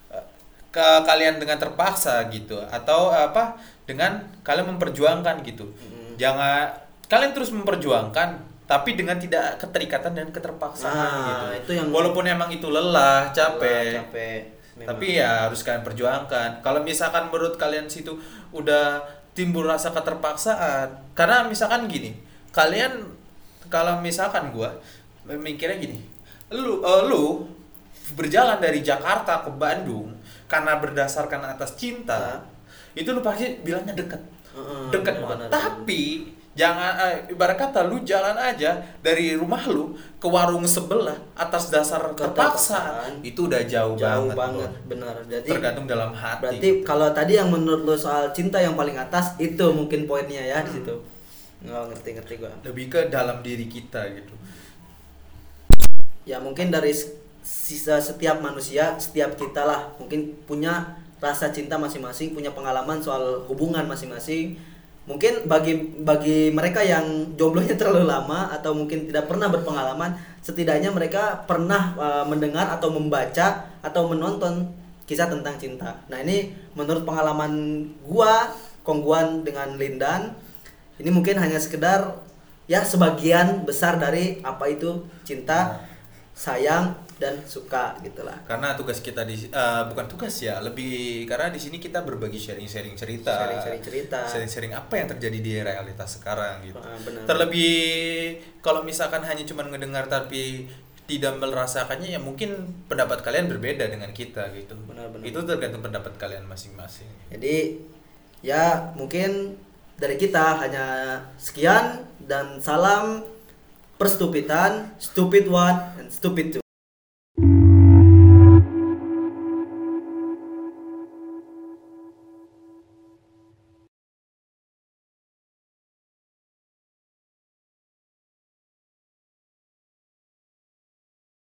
eh, ke kalian dengan terpaksa gitu atau apa dengan kalian memperjuangkan gitu. Jangan kalian terus memperjuangkan tapi dengan tidak keterikatan dan keterpaksaan Nah, gitu. itu yang- walaupun emang itu lelah capek, Lelah, capek. Memang. tapi ya harus kalian perjuangkan. Kalau misalkan menurut kalian situ udah timbul rasa keterpaksaan karena misalkan gini kalian kalau misalkan gua mikirnya gini lu eh, lu berjalan dari Jakarta ke Bandung karena berdasarkan atas cinta itu lu pasti bilangnya deket. Heeh, deket banget. tapi jangan eh, ibarat kata lu jalan aja dari rumah lu ke warung sebelah atas dasar terpaksa. Keterpaksaan. itu udah jauh, jauh banget, banget, benar. Jadi tergantung dalam hati berarti kalau tadi yang menurut lo soal cinta yang paling atas itu mungkin poinnya ya Hmm. di situ. Nggak ngerti ngerti gua. Lebih ke dalam diri kita gitu. Ya mungkin dari sisa setiap manusia setiap kita lah. Mungkin punya rasa cinta masing-masing punya pengalaman soal hubungan masing-masing mungkin bagi bagi mereka yang jomblonya terlalu lama atau mungkin tidak pernah berpengalaman setidaknya mereka pernah uh, mendengar atau membaca atau menonton kisah tentang cinta. Nah ini menurut pengalaman gua kongguan dengan Lindan ini mungkin hanya sekedar ya sebagian besar dari apa itu cinta sayang dan suka gitulah karena tugas kita di eh, bukan tugas ya lebih karena di sini kita berbagi sharing-sharing cerita Sharing-sharing cerita. sharing-sharing apa yang terjadi di realitas sekarang gitu Ah, benar. terlebih kalau misalkan hanya cuma ngedengar tapi tidak merasakannya ya mungkin pendapat kalian berbeda dengan kita gitu Benar, benar. itu tergantung pendapat kalian masing-masing jadi ya mungkin dari kita hanya sekian dan salam perstupitan stupid one and stupid two